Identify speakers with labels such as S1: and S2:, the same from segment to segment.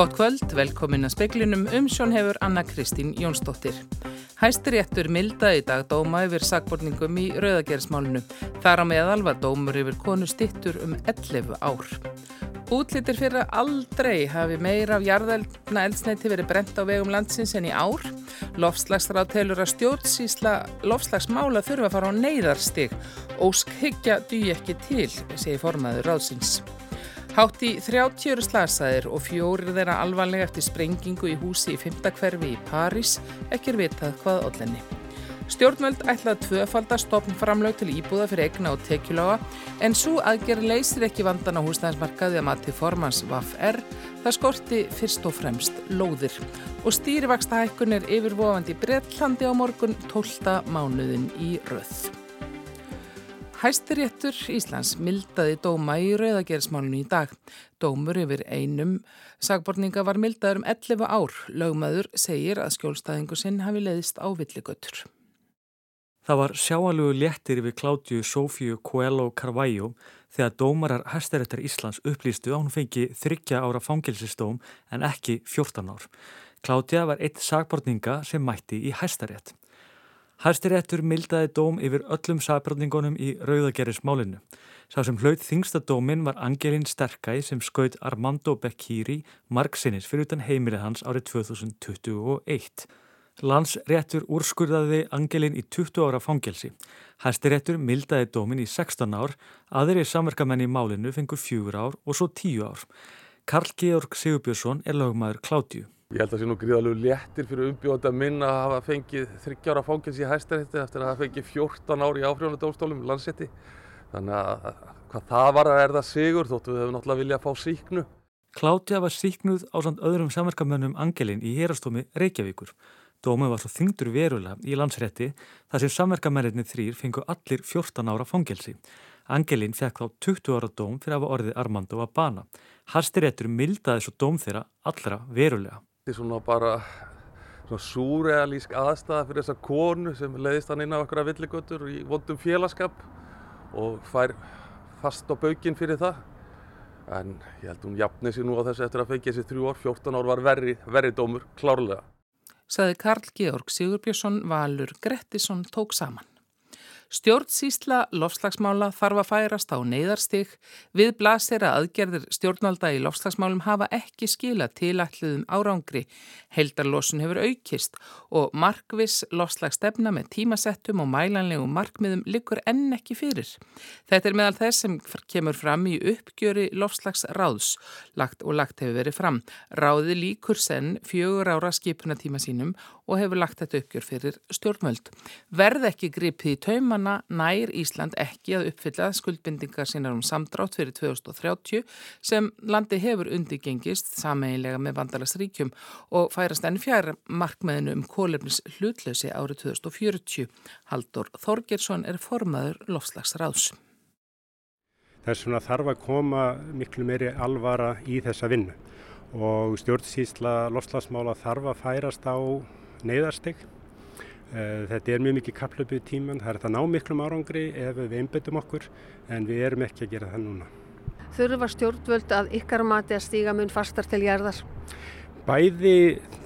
S1: Gott kvöld, velkomin að speklinum um sjón hefur Anna Kristín Jónsdóttir. Hæstiréttur mildaði í dag dóma yfir sagborningum í rauðagerismálunu. Þar á meðal var dómur yfir konu stittur um 11 ár. Útlýttir fyrir að aldrei hafi meira af jarðelna eldsneiti verið brent á vegum landsins en í ár. Lofslagsráð telur að stjórnsísla lofslagsmála þurfa að fara á neyðarstig. Ósk hyggja duð ekki til, segi formaður ráðsins. Hátt í 30 eru slasaðir og fjórir þeirra alvarlega eftir sprengingu í húsi í 5. hverfi í París, ekki er vitað hvað ollenni. Stjórnvöld ætlaði tvöfaldar stopn framlög til íbúða fyrir egna og tekjulága en svo aðgerð leysir ekki vandan á húsnæðismarkaði að mati formans VAF-R það skorti fyrst og fremst lóðir og stýrivaksta hækkun er yfirvofandi Breitlandi á morgun 12. mánuðin í röð. Hæstiréttur Íslands mildaði dóma í rauðagerismálunum í dag. Dómur yfir einum sagborninga var mildaður um 11 ár. Lögmaður segir að skjólstæðingu sinn hafi leiðist á villigötur.
S2: Það var sjáalugu léttir við Klátju Sofíu Coelho Carvalho þegar dómarar Hæstiréttar Íslands upplýstu að hún fengi þryggja ára fangilsistóm en ekki 14 ár. Klátja var eitt sagborninga sem mætti í Hæstarétt. Hæstiréttur mildaði dóm yfir öllum sagbrotningunum í rauðagerðismálinu. Sá sem hlaut þingsta dómin var Angelin Sterkæ sem skaut Armando Becchiri margsinnis fyrir utan heimilið hans árið 2021. Landsréttur úrskurðaði Angelin í 20 ára fangelsi. Hæstiréttur mildaði dómin í 16 ár, aðri samverkamenn í málinu fengur 4 ár og svo 10 ár. Karl Georg Sigurbjörnsson er lögmaður Klátju.
S3: Ég held að það sé nú gríðalegu léttir fyrir umbjóðanda minn að hafa fengið 30 ára fákins í hæstarétti eftir að hafa fengið 14 ári í áfrjónadómstólum landsetti. Þannig að hvað það var að er það sigur þóttu við hefum náttúrulega viljað að fá síknu.
S2: Klátja var síknuð á samt öðrum samverkamönnum Angelin í hérastómi Reykjavíkur. Dómið var svo þingdur verulega í landsrétti þar sem samverkamennir þrýr fengu allir 14 ára fangelsi. Angelin fekk þá 20 ára dóm fyrir að hafa orðið Armando að bana. Harstiréttur mildaði svo dóm þeirra allra verulega.
S3: Þetta er svona bara svona súrealísk aðstæða fyrir þessa konu sem leiðist hann inn á okkur að villigötur í vondum félagskap og fær fast á baukinn fyrir það. En ég held hún jafni sig nú á þessu eftir að fengja þessi þrjú ár, 14 ár var verri, verri dómur, klárlega.
S1: Saði Karl Georg Sigurbjörnsson, Valur Grettisson tók saman. Stjórnsísla lofslagsmála þarf að færast á neyðarstig við blasir að aðgerðir stjórnvalda í lofslagsmálum hafa ekki skila tilætluðum árangri. Heldarlosun hefur aukist og markvis lofslagsstefna með tímasettum og mælanlegum markmiðum likur enn ekki fyrir. Þetta er meðal þess sem kemur fram í uppgjöri lofslagsráðs lagt og lagt hefur verið fram. Ráði líkur senn fjögur ára skipunatíma sínum og hefur lagt þetta uppgjör fyrir stjórnvöld. Verð ekki gripið í tauman Þannig nær Ísland ekki að uppfylla skuldbindingar sínar um samdrátt fyrir 2030 sem landi hefur undirgengist sameiginlega með vandalagsríkjum og færast enn fjær markmiðinu um kólefnis hlutlösi árið 2040. Haldur Þorgersson er formaður lofslagsráðs.
S4: Þess vegna þarf að koma miklu meiri alvara í þessa vinnu og stjórnsýsla lofslagsmála þarf að færast á neyðarstegn þetta er mjög mikið kaplöpuð tíman, það er þetta ná miklum árangri ef við einbindum okkur en við erum ekki að gera það núna.
S5: Þurfa stjórnvöld að ykkar mati að stíga mun fastar til jarðar?
S4: Bæði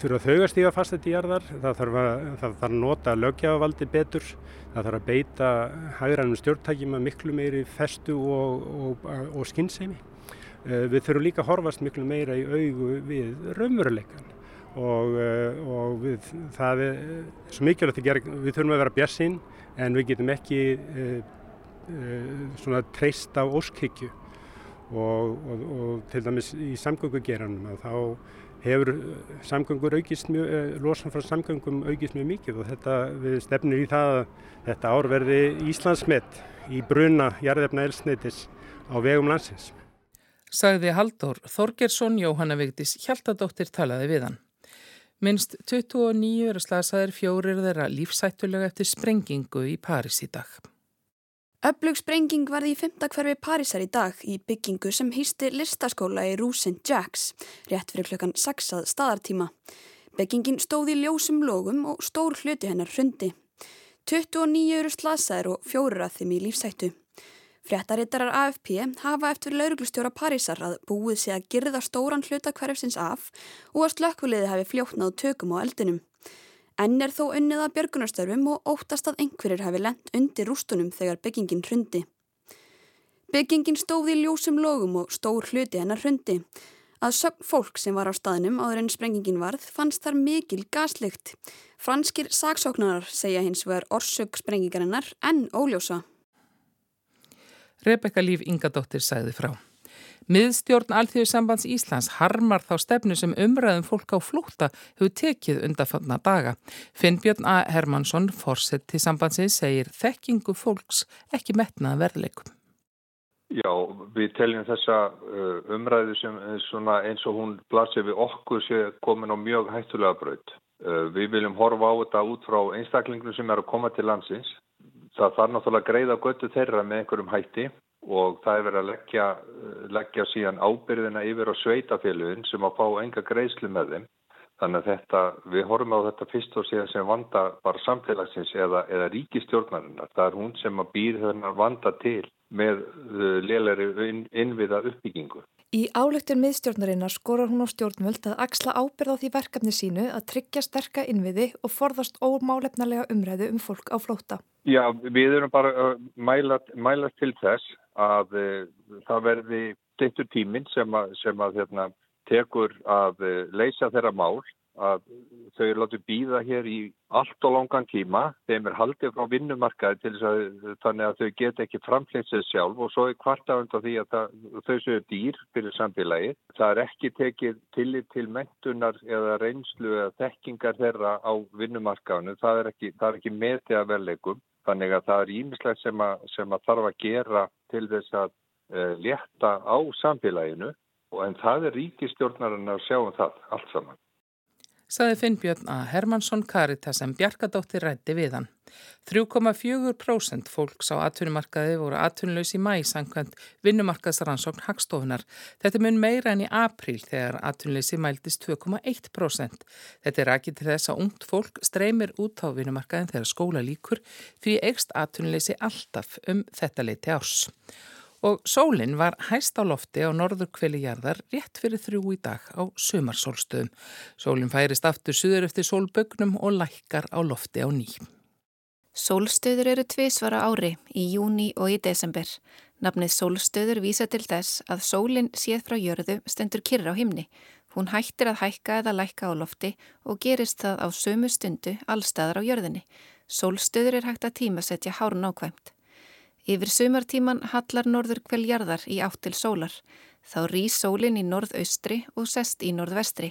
S4: þurfa þau að stíga fastar til jarðar, það þarf að, það þarf að nota lögjafavaldi betur, það þarf að beita hægrænum stjórntækjum að miklu meiri festu og, og, og skinnsemi. Eh, við þurfum líka að horfast miklu meira í augu við raunveruleikan og, eh, og við, það er svo mikilvægt að gera, við þurfum að vera bjassinn en við getum ekki uh, uh, svona treyst á óskhyggju og, og, og til dæmis í samgöngugeranum að þá hefur samgöngur aukist mjög, losan frá samgöngum aukist mjög mikið og þetta við stefnir í það að þetta ár verði Íslandsmet í bruna jarðefna elsneitis á vegum landsins.
S1: Sagði Haldur Þorgersson, Jóhanna Vigdís Hjaltadóttir talaði við hann. Minst 29 eru slasaðir fjórir þeirra lífsættulega eftir sprengingu í Paris í dag.
S6: Öflug sprenging varði í fymta hverfi Parísar í dag í byggingu sem hýsti listaskóla í Rúsin Jacks, rétt fyrir klukkan 6 að staðartíma. Byggingin stóði ljósum logum og stór hluti hennar hrundi. 29 eru slasaðir og fjórir að þeim í lífsættu. Fréttarittarar AFP hafa eftir lauruglustjóra Parísar að búið sé að girða stóran hluta hverjafsins af og að slökkuleiði hafi fljóknað tökum á eldinum. Enn er þó unnið að björgunarstörfum og óttast að einhverjir hafi lent undir rústunum þegar byggingin hrundi. Byggingin stóði í ljósum logum og stór hluti hennar hrundi. Að sögn fólk sem var á staðnum áður en sprengingin varð fannst þar mikil gaslikt. Franskir saksóknarar segja hins vegar orsök sprengingarinnar en óljósa.
S1: Rebecca Líf Ingadóttir sagði frá. Miðstjórn Alþjóðsambands Íslands harmar þá stefnu sem umræðum fólk á flúta hefur tekið undanfanna daga. Finnbjörn A. Hermansson, fórsett til sambandsins, segir þekkingu fólks ekki metnað verðleikum.
S7: Já, við teljum þessa uh, umræðu sem eins og hún blasir við okkur sé komin á mjög hættulega braut. Uh, við viljum horfa á þetta út frá einstaklingunum sem er að koma til landsins. Það þarf náttúrulega að greiða göttu þeirra með einhverjum hætti og það er verið að leggja, leggja síðan ábyrðina yfir á sveitafélugin sem að fá enga greiðslu með þeim. Þannig að þetta, við horfum á þetta fyrst og síðan sem vanda bara samfélagsins eða, eða ríkistjórnarinnar. Það er hún sem að býr þennar vanda til með uh, lélæri innviða uppbyggingu.
S8: Í álöktur miðstjórnarinnar skorar hún á stjórnvöld að axla ábyrð á því verkefni sínu að tryggja sterka innviði og forðast ómálefnarlega umræðu um fólk á flóta.
S7: Já, við erum bara að mæla, mæla til þess að uh, það verði steintur tíminn sem að, sem að hérna, tekur að uh, leysa þeirra mál að þau eru látið býða hér í allt og langan tíma þeim er haldið frá vinnumarkaði til þess að þannig að þau get ekki framfleytt sér sjálf og svo er kvartafund á því að það, þau séu dýr fyrir samfélagi. Það er ekki tekið tillit til mentunar eða reynslu eða þekkingar þeirra á vinnumarkaðinu. Það er ekki, ekki metið að verleikum. Þannig að það er ímislegt sem, sem að þarf að gera til þess að uh, létta á samfélaginu en það er ríkistjórnarinn að sjá um það allt saman
S1: saði Finnbjörn að Hermansson Karita sem Bjarkadóttir rætti við hann. 3,4% fólks á atvinnumarkaði voru atvinnulegs í mæ sangkvæmt vinnumarkaðsrannsókn Hagstofunar. Þetta mun meira enn í apríl þegar atvinnuleysi mæltist 2,1%. Þetta er ekki til þess að ungt fólk streymir út á vinnumarkaðin þegar skóla líkur því ekst atvinnuleysi alltaf um þetta leiti árs og sólinn var hæst á lofti á norður kvelijarðar rétt fyrir þrjú í dag á sumarsólstöðum. Sólinn færist aftur suður eftir sólbögnum og lækkar á lofti á ný.
S9: Sólstöður eru tvísvara ári í júni og í desember. Nafnið sólstöður vísa til þess að sólinn séð frá jörðu stendur kyrra á himni. Hún hættir að hækka eða lækka á lofti og gerist það á sömu stundu allstaðar á jörðinni. Sólstöður er hægt að tímasetja hárun ákvæmt. Yfir sumartíman hallar norður kveljarðar í átt til sólar. Þá rýs sólinn í norðaustri og sest í norðvestri.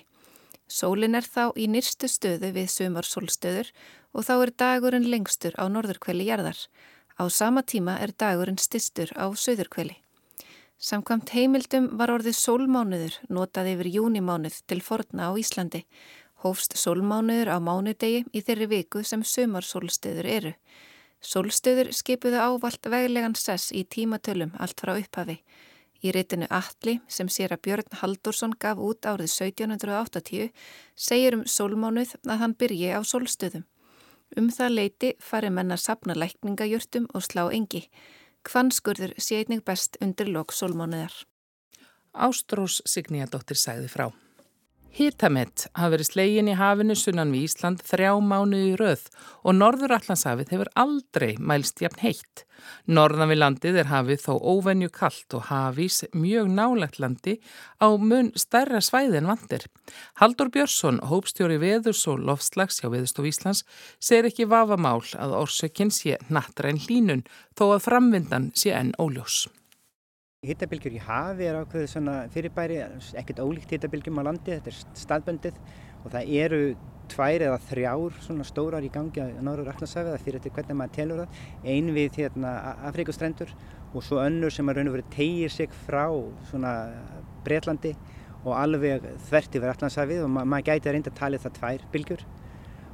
S9: Sólinn er þá í nýrstu stöðu við sumarsólstöður og þá er dagurinn lengstur á norðurkveli jarðar. Á sama tíma er dagurinn stistur á söðurkveli. Samkvamt heimildum var orðið sólmánuður notað yfir júnimánuð til forna á Íslandi. Hófst sólmánuður á mánudegi í þeirri viku sem sumarsólstöður eru. Sólstöður skipuðu ávalt veglegan sess í tímatölum allt frá upphafi. Í reytinu Atli sem sér að Björn Haldursson gaf út árið 1780 segir um sólmánuð að hann byrji á sólstöðum. Um það leiti fari menna sapna lækningajörtum og slá engi. Hvanskurður sé einnig best undir lok sólmánuðar.
S1: Ástrós Signíadóttir sagði frá. Hítamett hafa verið slegin í hafinu sunnan við Ísland þrjá mánu í röð og norður Allandshafið hefur aldrei mælst jafn heitt. Norðan við landið er hafið þó óvenju kallt og hafís mjög nálegt landi á mun stærra svæði en vandir. Haldur Björnsson, hópstjóri veðurs og lofslags hjá Veðustof Íslands, segir ekki vafamál að orsökinn sé nattræn hlínun þó að framvindan sé enn óljós.
S10: Hittabilgjur í hafi er ákveðið svona fyrirbæri, ekkert ólíkt hittabilgjum á landi, þetta er staðböndið og það eru tvær eða þrjár svona stórar í gangi á Norður Allandshafi, það fyrir þetta hvernig maður telur það, ein við hérna Afrikastrendur og svo önnur sem að raun og verið tegir sig frá svona Breitlandi og alveg þvert yfir Allandshafið og ma maður gæti að reynda að tala það tvær bilgjur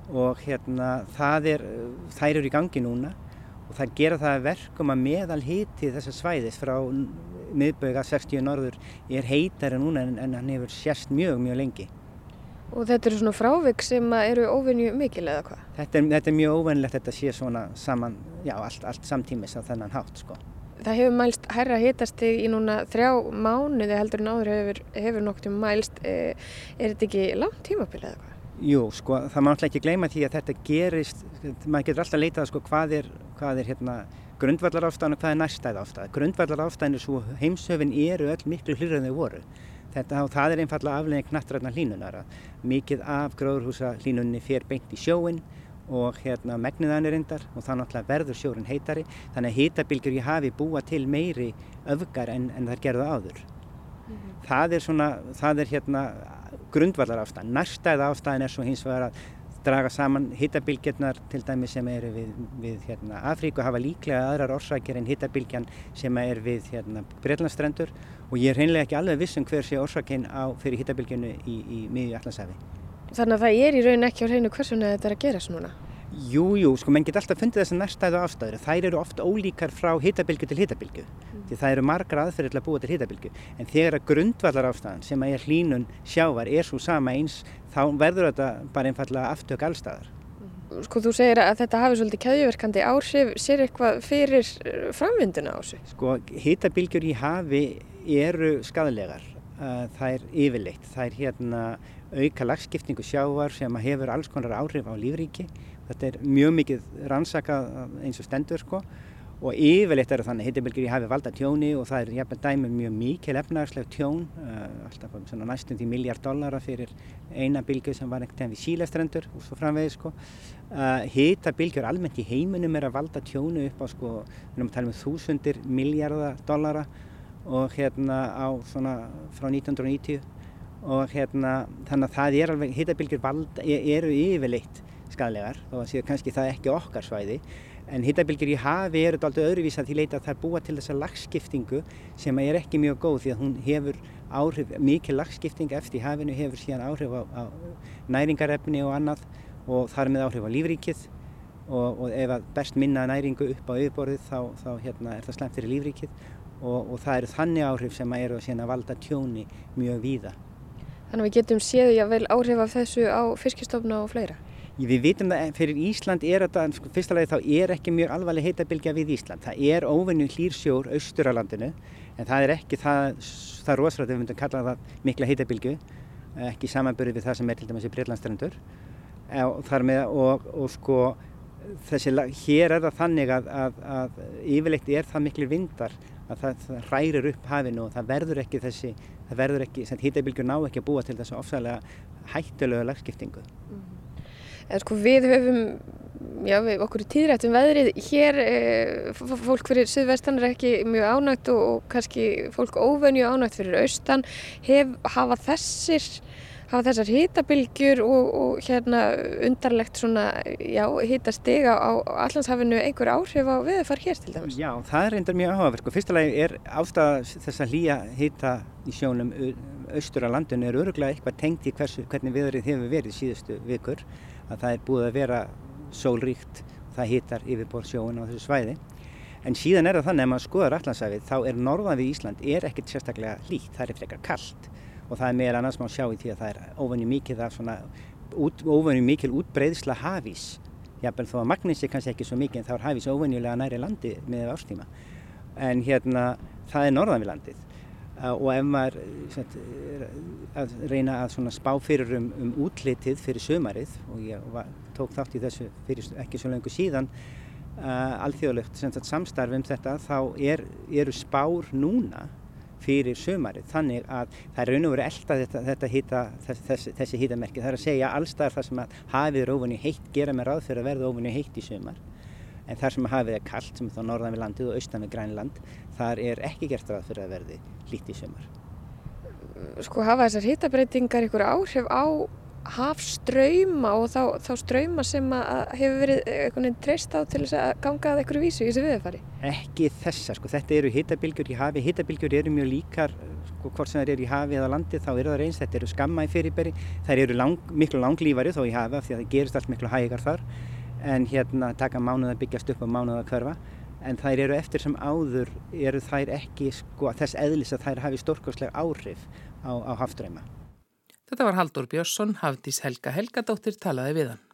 S10: og hérna það er, þær eru í gangi núna og það gera það verkum að meðal hiti þessar svæðis frá miðböga 60 norður er heitari núna en, en hann hefur sérst mjög mjög lengi.
S5: Og þetta eru svona frávik sem eru óvenju mikil eða hvað?
S10: Þetta þetta er mjög óvenilegt að þetta sé svona saman, já allt, allt samtímis á þennan hátt sko.
S11: Það hefur mælst hærra hitastig í núna þrjá mánuði heldur en áður hefur, hefur nokt um mælst. Er þetta ekki langt tímabilið eða hvað?
S10: Jú, sko, það má alltaf ekki gleyma því að þetta gerist, maður getur alltaf leitað sko, hvað er, hvað er hérna, grundvallar ástæðan og hvað er næstæð ástæð. Grundvallar ástæðan er svo heimsöfin eru öll miklu hlýrað en þau voru. Þetta, það er einfallega aflegin knattrætna hlínunara. Mikið af gróðurhúsa hlínunni fer beint í sjóin og hérna megniðanir reyndar og það náttúrulega verður sjórin heitari þannig að hitabilgjur í hafi búa til meiri öfgar en, en það gerðu áður. Mm -hmm. Það er svona, það er hérna grundvallar ástæðan. Nærstæða ástæðan er svo hins vegar að draga saman hitabilgjurnar til dæmi sem eru við, við hérna, Afríku hafa líklega aðrar orsakir en hitabilgjan sem er við hérna, Breitlandstrendur og ég er hreinlega ekki alveg vissum hver sé orsakinn fyrir hitabilgjunu í, í miðju allansafi.
S11: Þannig að það er í raun ekki á hreinu hversuna þetta er að gerast núna?
S10: Jú, jú, sko, menn get alltaf fundið þessar nærstæðu ástæður. Þær eru ofta ólíkar frá hitabilgu til hitabilgu. Mm. Því það eru margra aðferðir til að búa til hitabilgu. En þegar að grundvallar ástæðan sem að er hlínun sjávar er svo sama eins, þá verður þetta bara einfallega aftök allstæðar.
S11: Mm. Sko, þú segir að þetta hafi svolítið kæðjuverkandi áhrif. Sér eitthvað fyrir framvinduna á sig?
S10: Sko, hitabilgjur í hafi eru skadalegar. Það er yfirleitt. Það er hérna auka lagskiptingu sjávar sem hefur alls konar áhrif á lífríki. Þetta er mjög mikið rannsakað eins og stendur sko og yfirleitt eru þannig hittabilgjur í hafi valda tjóni og það er jafnveg dæmi mjög mikil efnagsleg tjón, uh, alltaf svona næstum því miljard dollara fyrir eina bilgju sem var einhvern veginn við sílestrendur og svo framvegið sko. Uh, hittabilgjur almennt í heiminum er að valda tjónu upp á sko, við erum að tala um þúsundir miljardar dollara og hérna á svona frá 1990 og hérna þannig að það er alveg, hittabilgjur valda, eru yfirleitt skadlegar að séu kannski það ekki okkar svæði en hittabilgjur í hafi eru alltaf öðruvísa því leita að það er búa til þessa lagskiptingu sem er ekki mjög góð því að hún hefur áhrif, mikið lagskipting eftir hafinu hefur síðan áhrif á, á næringarefni og annað og þar með áhrif á lífríkið og, og ef að best minna næringu upp á auðborðið þá, þá hérna, er það slemt fyrir lífríkið og, og það eru þannig áhrif sem eru að valda tjóni mjög víða.
S11: Þannig að við getum séð ég að vel áhrif af þessu á fiskistofna og fleira?
S10: Við vitum að fyrir Ísland er þetta, sko, fyrsta lagi þá er ekki mjög alvarleg heitabilgja við Ísland. Það er óvennu hlýrsjór austur á landinu en það er ekki það, það rosalega við myndum kalla það mikla heitabilgju, ekki samanbörið við það sem er til dæmis í Breitlandstrendur. Og, og sko þessi, hér er það þannig að, að, að yfirleitt er það miklu vindar að það, það hrærir upp hafinu og það verður ekki þessi, það verður ekki, heitabilgjur ná ekki að búa til þessu ofsalega hættilegu lagskiptingu. Mm.
S11: En sko við höfum, já við okkur tíðrættum veðrið, hér e, fólk fyrir Suðvestan er ekki mjög ánægt og, og kannski fólk óvenju ánægt fyrir austan. Hef, hafa þessir, hafa þessar hýtabilgjur og, og hérna undarlegt svona, já, hýtastega á allanshafinu einhver áhrif á viðfar hér til dæmis?
S10: Já, það er reyndar mjög áhugaverð. Sko, fyrstulega er ástæða þess að hlýja hýta í sjónum austur á landinu er öruglega eitthvað tengt í hversu, hvernig viðrið hefur verið síðustu vikur að það er búið að vera sólríkt og það hittar yfirbór sjóun á þessu svæði. En síðan er það þannig að maður skoðar allansæfið þá er norðan við Ísland er ekkert sérstaklega hlýtt, það er frekar kallt og það er meira annars má sjá í því að það er óvenju mikið af svona út, óvenju mikil útbreyðsla hafís. Jábel þó að magnísi kannski ekki svo mikið en þá er hafís óvenjulega næri landi með ástíma. En hérna það er norðan við landið og ef maður set, að reyna að spá fyrir um, um útlitið fyrir sömarið og ég var, tók þátt í þessu fyrir ekki svo lengur síðan uh, alþjóðlegt samstarf um þetta þá er, eru spár núna fyrir sömarið þannig að það er raun og verið elda þetta, þetta hita, þessi, þessi hítamerki það er að segja allstaðar það sem að hafið er óvinni heitt gera með ráð fyrir að verða óvinni heitt í sömar en þar sem hafið er kallt sem er þá norðan við landið og austan við grænland þar er ekki gert ráð fyrir að verði lítið sömur.
S11: Sko hafa þessar hitabreitingar ykkur áhrif á hafströyma og þá, þá ströyma sem hefur verið einhvern veginn treyst á til þess að ganga að einhverju vísu í þessu viðfari?
S10: Ekki þessa, sko, þetta eru hitabilgjur í hafi, hitabilgjur eru mjög líkar, sko, hvort sem það eru í hafi eða landi þá eru það reyns, þetta eru skamma í fyrirberi, það eru lang, miklu langlífari þó í hafi af því að það gerist allt miklu hægar þar en hérna taka mánuð að byggjast upp og mánuð að hverfa en þær eru eftir sem áður eru þær ekki sko, þess eðlis að þær hafi stórkoslega áhrif á, á haftræma.
S1: Þetta var Haldur Björnsson, Hafdís Helga Helgadóttir talaði við hann.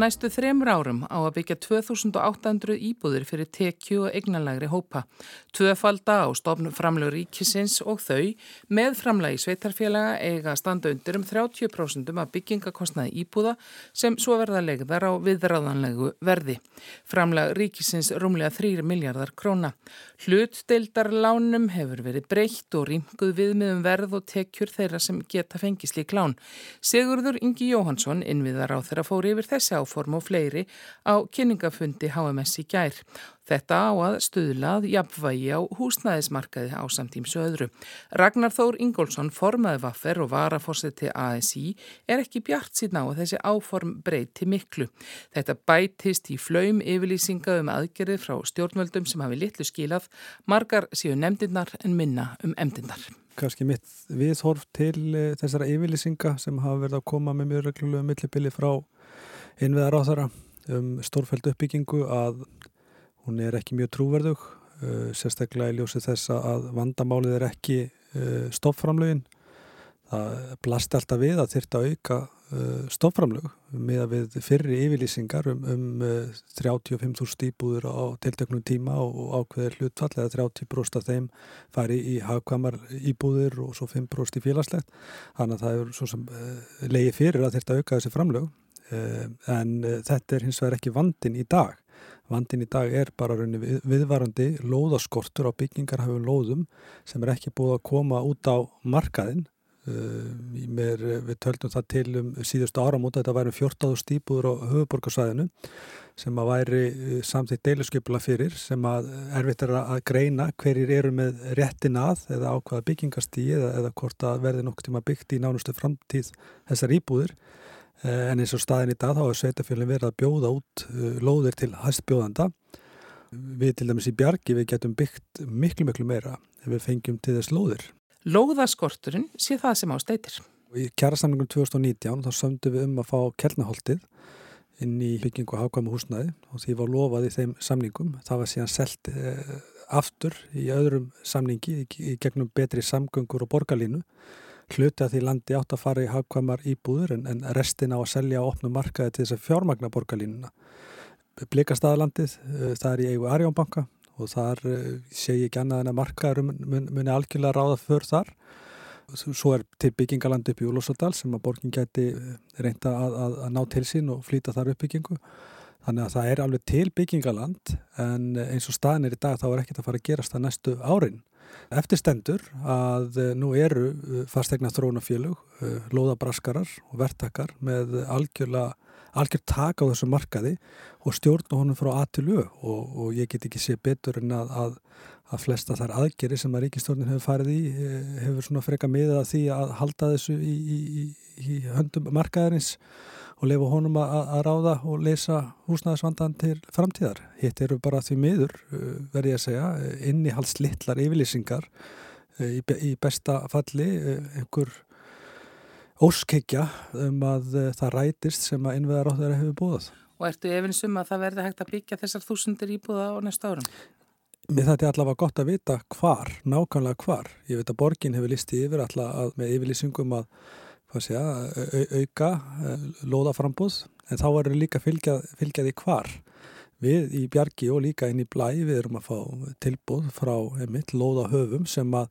S1: Næstu þremur árum á að byggja 2800 íbúðir fyrir tekju og eignanlegri hópa. Tvöfalda á stofn framlegu ríkisins og þau með framlegi sveitarfélaga eiga standa undir um 30% af byggingakostnaði íbúða sem svo verða legðar á viðræðanlegu verði. Framleg ríkisins rúmlega 3 miljardar króna. Hlutdeildar lánum hefur verið breytt og rýmkuð viðmiðum verð og tekjur þeirra sem geta fengisli klán. Sigurður Ingi Jóhansson, innviðar á þeirra fóri yfir þessi áform og fleiri á kynningafundi HMS í gær. Þetta á að stuðlað jafnvægi á húsnæðismarkaði á samtímsu öðru. Ragnar Þór Ingólfsson, formaði vaffer og varafórseti ASI, er ekki bjart síðan á að þessi áform breyti miklu. Þetta bætist í flaum yfirlýsinga um aðgerði frá stjórnvöldum sem hafi litlu skilað, margar síu nefndinnar en minna um emdinnar.
S12: Kanski mitt viðhorf til eh, þessara yfirlýsinga sem hafa verið að koma með mjög reglulegu millibili frá innviðar á þeirra um stórfæld uppbyggingu að hún er ekki mjög trúverðug uh, sérstaklega í ljósi þess að vandamálið er ekki uh, stofframlögin það blasti alltaf við að þyrta auka uh, stofframlög með að við fyrri yfirlýsingar um, um 35.000 íbúður á tiltöknum tíma og ákveðir hlutfall eða 30% af þeim fari í hagkvamar íbúður og svo 5% í félagslegt. Þannig að það er sem leiði fyrir að þyrta auka þessi framlög en þetta er hins vegar ekki vandin í dag Vandin í dag er bara við, viðvarandi lóðaskortur á byggingarhafum lóðum sem er ekki búið að koma út á markaðin. Uh, mér, við töldum það til um síðustu áramóta, þetta væri 14 stípuður á höfuborgarsvæðinu sem að væri samþýtt deiluskipula fyrir sem að erfitt er að greina hverjir eru með réttin að eða ákvaða byggingastíi eða, eða hvort að verði nokkur tíma byggt í nánustu framtíð þessar íbúðir Eh, en eins og staðin í dag þá er sveitafjölinn verið að bjóða út eh, lóðir til hæstbjóðanda. Við til dæmis í Bjargi við getum byggt miklu miklu meira ef við fengjum til þess lóðir.
S1: Lóðaskorturinn sé það sem ásteitir.
S12: Í kjærasamlingum 2019 þá sömdu við um að fá kellnaholtið inn í byggingu hafkvæmu húsnaði og því var lofað í þeim samningum. Það var síðan selt eh, aftur í öðrum samningi í, í gegnum betri samgöngur og borgarlínu hluti að því landi átt að fara í hagkvæmar íbúður en, en restin á að selja og opna markaði til þess að fjármagna borgarlínuna. Blikastæðalandið, eh, það er í eigu Arjónbanka og þar eh, sé ég ekki annað en að markaður mun, muni algjörlega ráða för þar. Svo er til byggingaland upp í Úlósardal sem að borgin geti eh, reynda að, að, að ná til sín og flýta þar uppbyggingu. Þannig að það er alveg til byggingaland en eins og staðin er í dag þá er ekkert að fara að gerast það næstu árin. Eftirstendur að eh, nú eru eh, fastegna þrónafélug, eh, lóðabraskarar og vertakar með algjör taka á þessu markaði og stjórna honum frá A til Ö og, og ég get ekki sé betur en að, að, að flesta þar aðgeri sem að ríkistjórnin hefur farið í hefur svona freka miða því að halda þessu í, í, í höndum markaðarins og lefa honum að, að ráða og leysa húsnæðisvandan til framtíðar. Hitt eru bara því miður, uh, verði ég að segja, innihals litlar yfirlýsingar uh, í, í besta falli, einhver óskekja um að það rætist sem að innveðar á þeirra hefur búið.
S1: Og ertu efinsum að það verði hægt að byggja þessar þúsundir íbúða á næsta árum?
S12: Mér þetta er allavega gott að vita hvar, nákvæmlega hvar. Ég veit að borgin hefur listið yfir allavega með yfirlýsingum að segja, auka loðaframbúð en þá verður líka fylgjað, fylgjað í hvar. Við í Bjargi og líka inn í Blæ við erum að fá tilbúð frá einmitt loðahöfum sem að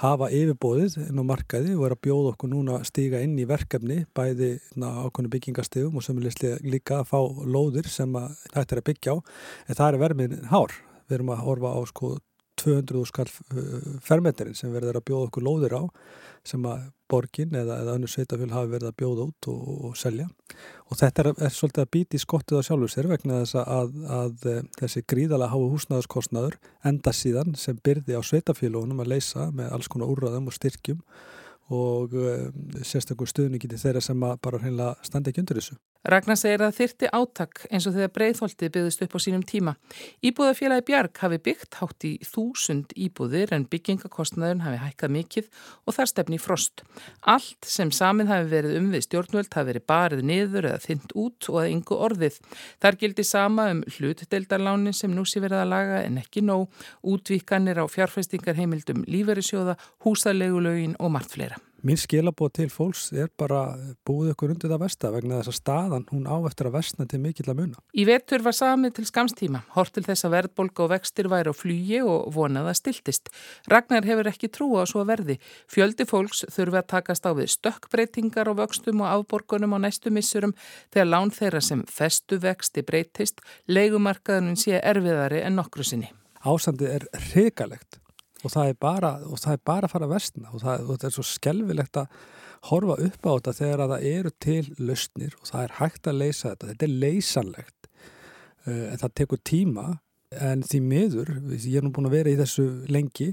S12: hafa yfirbóðið inn á markaði og er að bjóða okkur núna að stíga inn í verkefni bæði ákveðinu byggingastegum og sem er líka að fá lóðir sem þetta er að byggja á en það er vermið hár. Við erum að horfa á sko 200 skall fermeterinn sem verður að bjóða okkur lóðir á sem að borgin eða, eða önnur sveitafjöl hafi verið að bjóða út og, og, selja og þetta er, er svolítið að býti skottið á sjálfur sér vegna þess að, að, að eh, þessi gríðalega hái húsnæðarskostnaður enda síðan sem byrði á sveitafjöluunum að leysa með alls konar úrraðum og styrkjum og um, sérstaklega stuðningi til þeirra sem bara hreinlega standi ekki undir þessu.
S1: Ragnar segir að þyrti áttak eins og þegar breyðholtið byggðist upp á sínum tíma. Íbúðafélagi Bjarg hafi byggt hátt í þúsund íbúðir en byggingakostnaðun hafi hækkað mikill og þar stefni frost. Allt sem samin hafi verið um við stjórnvöld hafi verið barið niður eða þynt út og að yngu orðið. Þar gildi sama um hlutdeldarlánin sem nú sé verið að laga en ekki nóg, útvíkanir á fjárfæstingarheimildum líferisjóða, húsalegulögin og margt fleira.
S12: Mín skilabóð til fólks er bara búið ykkur undir það vesta vegna þess að staðan hún á eftir að vestna til mikill að muna.
S1: Í vetur var samið til skamstíma, hort til þess að verðbolga og vextir væri á flugi og vonaða stiltist. Ragnar hefur ekki trú á svo verði. Fjöldi fólks þurfi að takast á við stökkbreytingar á vöxtum og afborgunum á næstu missurum þegar lán þeirra sem festu vexti breytist, leikumarkaðunum sé erfiðari en nokkru sinni.
S12: Ásandið er hrigalegt og það er bara, það er bara að fara að vestna og það, og það er svo skelvilegt að horfa upp á þetta þegar að það eru til lausnir og það er hægt að leysa þetta. Þetta er leysanlegt uh, en það tekur tíma. En því miður, ég er nú búin að vera í þessu lengi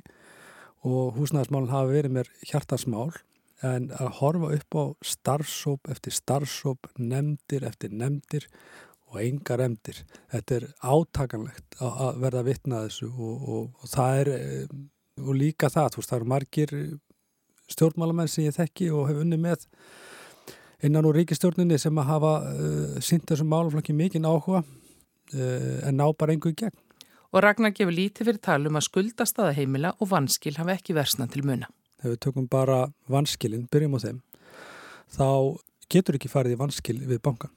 S12: og húsnæðismálun hafa verið mér hjartasmál en að horfa upp á starfsóp eftir starfsóp, nefndir eftir nefndir og engar emdir. Þetta er átakanlegt að verða að vitna þessu og, og, og það er eh, og líka það, þú veist, það eru margir stjórnmálamenn sem ég þekki og hef unni með innan úr ríkistjórninni sem að hafa uh, eh, synd þessum málumflokki mikinn áhuga uh, en ná bara einhverju gegn.
S1: Og Ragnar gefur lítið fyrir talum að skuldast aða heimila og vanskil hafa ekki versnað til muna.
S12: Ef við tökum bara vanskilin, byrjum á þeim, þá getur ekki farið í vanskil við bankan.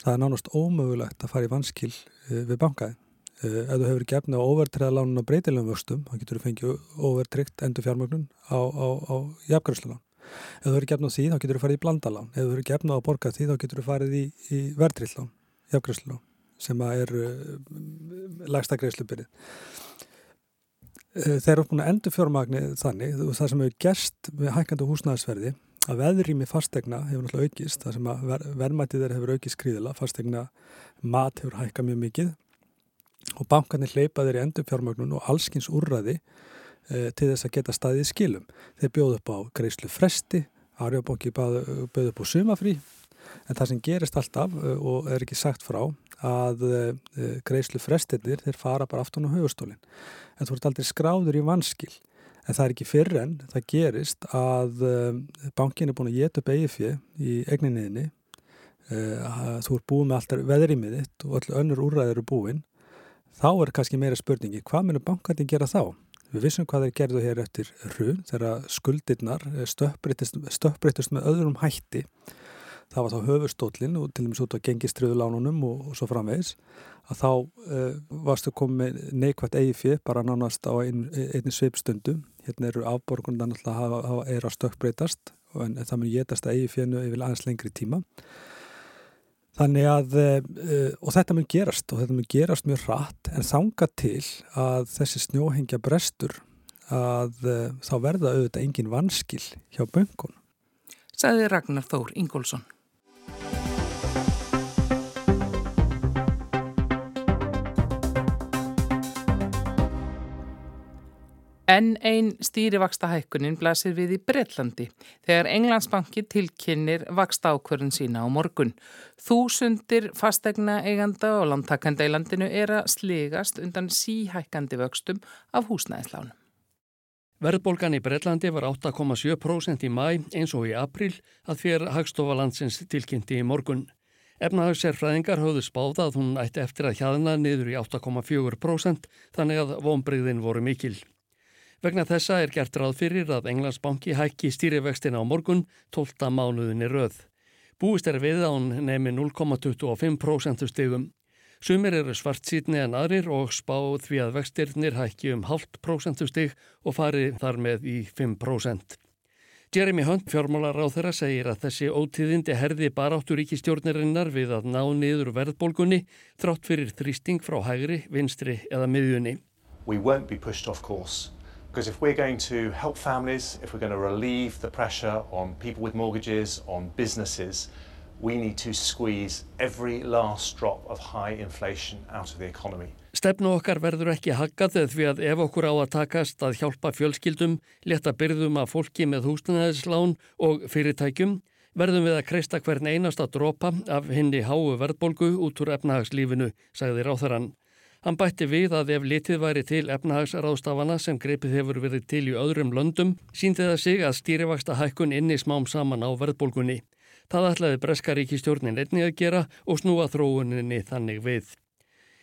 S12: Það er nánast ómögulegt að fara í vanskil við bankaðin. Eh, ef þú hefur gefna á overtræðalánun og breytilegum vöxtum, þá getur þú fengið overtrykt endur fjármögnun á, á, á jafnkvæmslalán. Ef þú hefur gefna á því, þá getur þú farið í blandalán. Ef þú hefur gefna á borgað því, þá getur þú farið í, í verðrillán, jafnkvæmslalán, sem er uh, lagsta greiðslubyrið. Uh, þeir eru búin að endur fjármagni þannig, það sem hefur gerst með hækkandu húsnæðisverði, að veðrými fastegna hefur náttúrulega aukist, það sem að ver, verðmætið þeir hefur aukist skriðila, fastegna mat hefur hækkað mjög mikið og bankarnir hleypaðir í endurfjármögnun og allskins úrraði e, til þess að geta staðið skilum. Þeir bjóðu upp á greiðslu fresti, Arjóbanki bjóðu upp á sumafrí, en það sem gerist alltaf e, og er ekki sagt frá að e, greiðslu frestinir þeir fara bara aftun á höfustólinn. En þú ert aldrei skráður í vanskil. En það er ekki fyrir enn, það gerist að e, bankin er búin að geta upp eigið í egninniðinni, þú ert búin með alltaf veðrýmiðitt og öll önnur úrræðir eru búin þá er kannski meira spurningi, hvað munum bankandi gera þá? Við vissum hvað þeir gerðu hér eftir hrun þegar skuldirnar stöppbreytist með öðrum hætti. Það var þá höfustólinn og til dæmis út á gengistriðulánunum og, og svo framvegis að þá uh, varstu komið neikvægt fyrir bara nánast á ein, einni sveipstundu. Hérna eru afborgundan alltaf að hafa er að stökkbreytast en það mun getast fyrir yfir aðeins lengri tíma. Þannig að, uh, og þetta mun gerast og þetta mun gerast mjög rætt en þanga til að þessi snjóhengja brestur að uh, þá verða auðvitað engin vanskil hjá böngun.
S1: Saði Ragnar Þór Ingólfsson. En einn stýrivaksta hækkunin blasir við í Breitlandi þegar Englandsbanki tilkynir vaksta ákvörðun sína á morgun. Þúsundir fastegna eiganda og landtakanda í landinu er að sligast undan síhækkandi vöxtum af húsnæðislánum.
S13: Verðbólgan í Breitlandi var 8,7% í mæ eins og í april að fyrir hagstofa landsins tilkynnti í morgun. Efnahagsserfræðingar höfðu spáða að hún ætti eftir að hjaðna niður í 8,4% þannig að vonbreyðin voru mikil. Vegna þessa er gert ráð fyrir að Englandsbanki hækki stýrivextina á morgun 12. mánuðinni röð. Búist er við án nemi 0,25% stegum. Sumir eru svart sítni en aðrir og spáð því að vextirnir hækki um halvt prósentustig og fari þar með í 5%. Jeremy Hunt, fjármálar á þeirra, segir að þessi ótíðindi herði baráttur ríkistjórnirinnar við að ná niður verðbólgunni þrátt fyrir þrýsting frá hægri, vinstri eða miðjunni.
S14: Because if we're going to help families, if we're going to relieve the pressure on people with mortgages, on businesses, we need to squeeze every last drop of high inflation out of the economy.
S13: Stefnu okkar verður ekki haggað því að ef okkur á að takast að hjálpa fjölskyldum, leta byrðum að fólki með húsnæðislán og fyrirtækjum, verðum við að kreista hvern einasta dropa af henni háu verðbolgu út úr efnahagslífinu, sagði ráþarann. Hann bætti við að ef litið væri til efnahagsráðstafana sem greipið hefur verið til í öðrum löndum, síndi það sig að stýrivaksta hækkun inni smám saman á verðbólgunni. Það ætlaði Breskaríki stjórnin einni að gera og snúa þróuninni þannig við.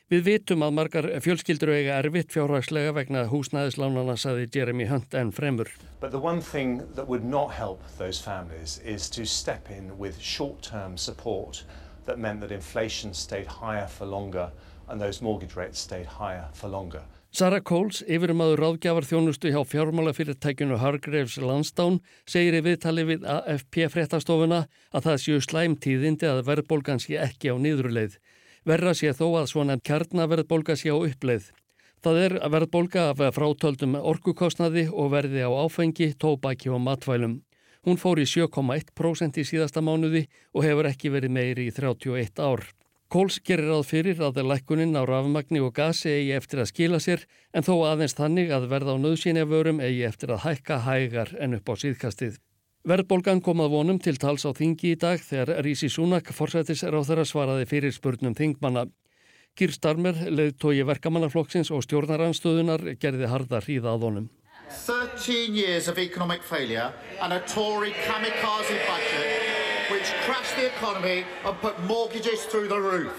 S13: Við vitum að margar fjölskyldur eiga erfitt fjárhagslega vegna húsnæðislánana saði Jeremy Hunt en fremur.
S14: That that that and those mortgage rates stayed higher for longer.
S13: Sara Coles, yfirumadur ráðgjafar þjónustu hjá fjármálafyrirtækjunu Hargreaves Landstán, segir í viðtali við AFP fréttastofuna að það séu slæmtíðindi að verðbólgan sé ekki á nýðruleið. Verra sé þó að svona kjarnaverðbólga sé á uppleið. Það er að verðbólga af frátöldum orkukostnaði og verði á áfengi, tóbæki og matvælum. Hún fór í 7,1% í síðasta mánuði og hefur ekki verið meiri í 31 ár. Kóls gerir ráð fyrir að lækkuninn á rafmagni og gasi eigi eftir að skila sér en þó aðeins þannig að verða á nöðsynjavörum eigi eftir að hækka hægar en upp á síðkastið. Verðbólgan kom að vonum til tals á þingi í dag þegar Rísi Súnak forsættisráþara svaraði fyrir spurnum þingmanna. Gýr Starmer, leiðtói verkamannaflokksins og stjórnaranstöðunar gerði harda hríða að honum.
S15: 13 years of economic failure and a Tory kamikaze budget which crashed the economy and put mortgages through the roof.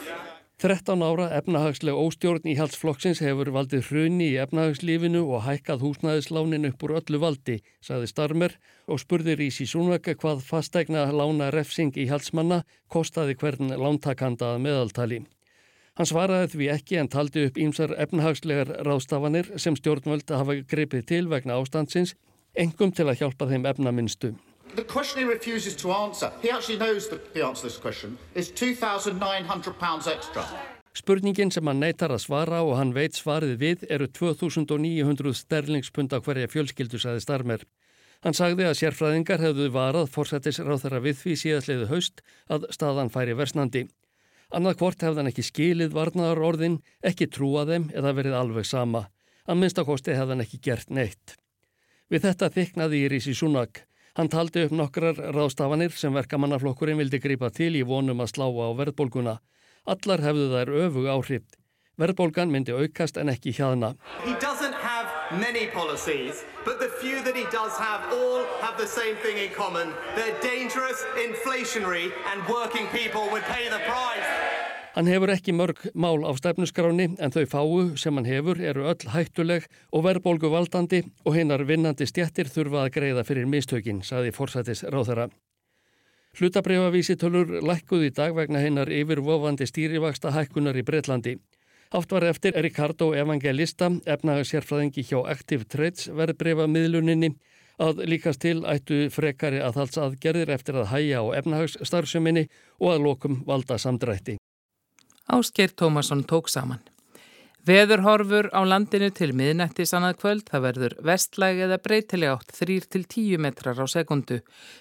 S13: 13 ára efnahagsleg óstjórn í halsflokksins hefur valdið hruni í efnahagslífinu og hækkað húsnæðislánin upp úr öllu valdi, saði Starmer og spurði Rísi Súnvaka hvað fastegna lána refsing í halsmanna kostaði hvern lántakanda að meðaltali. Hann svaraði því ekki en taldi upp ímsar efnahagslegar ráðstafanir sem stjórnvöld hafa greipið til vegna ástandsins, engum til að hjálpa þeim efnaminstu.
S15: The question he refuses to answer, he actually knows the, the answer to this question, is £2,900 extra.
S13: Spurningin sem hann neytar að svara og hann veit svarið við eru 2900 sterlingspunda hverja fjölskyldu saði starmer. Hann sagði að sérfræðingar hefðu varað fórsættis ráð þeirra við því síðastleiðu haust að staðan færi versnandi. Annað hvort hefði hann ekki skilið varnaðar orðin, ekki trúað þeim eða verið alveg sama. Að minnstakosti hefði hann ekki gert neitt. Við þetta þyknaði í Rísi Súnak. Hann taldi upp nokkrar ráðstafanir sem verkamannaflokkurinn vildi grípa til í vonum að slá á verðbólguna. Allar hefðu þær öfug áhrif. Verðbólgan myndi aukast en ekki hjaðna.
S16: Policies, have
S13: Hann hefur ekki mörg mál á stefnuskráni en þau fáu sem hann hefur eru öll hættuleg og verðbólgu valdandi og hinnar vinnandi stjættir þurfa að greiða fyrir mistökin, saði forsætis ráþara. Hlutabriðavísitölur lækkuð í dag vegna hinnar yfirvofandi stýrivaksta hækkunar í Breitlandi. Haft var eftir Ricardo Evangelista, efnahagsjárfræðingi hjá Active Trades verðbrifa miðluninni, að líkast til ættu frekari aðhalsaðgerðir eftir að hæja á efnahagsstarfseminni og að lokum valda samdrætti.
S1: Áskeir Tómasson tók saman. Veðurhorfur á landinu til miðnættis annað kvöld, það verður vestlæg eða breytileg átt 3-10 metrar á sekundu.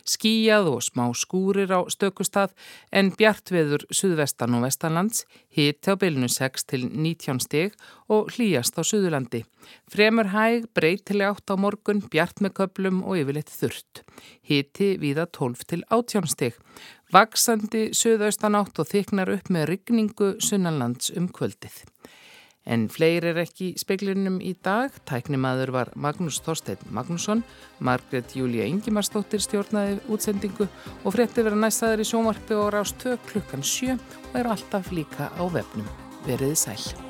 S1: Skíjað og smá skúrir á stökustad en bjartveður suðvestan og vestanlands, hitt á bylnu 6-19 stig og hlýjast á suðurlandi. Fremur hæg, breytileg átt á morgun, bjart með köplum og yfirleitt þurrt. Hitti viða 12-18 stig. Vaksandi suðaustan átt og þyknar upp með rigningu sunnanlands um kvöldið. En fleiri er ekki speiklinum í dag. Tæknimaður var Magnús Þorstein Magnússon, Margret Júlia Ingimarsdóttir stjórnaði útsendingu og frétti vera næstaður í sjómarfi og rást 2 klukkan 7 og er alltaf líka á vefnum. Veriði sæl.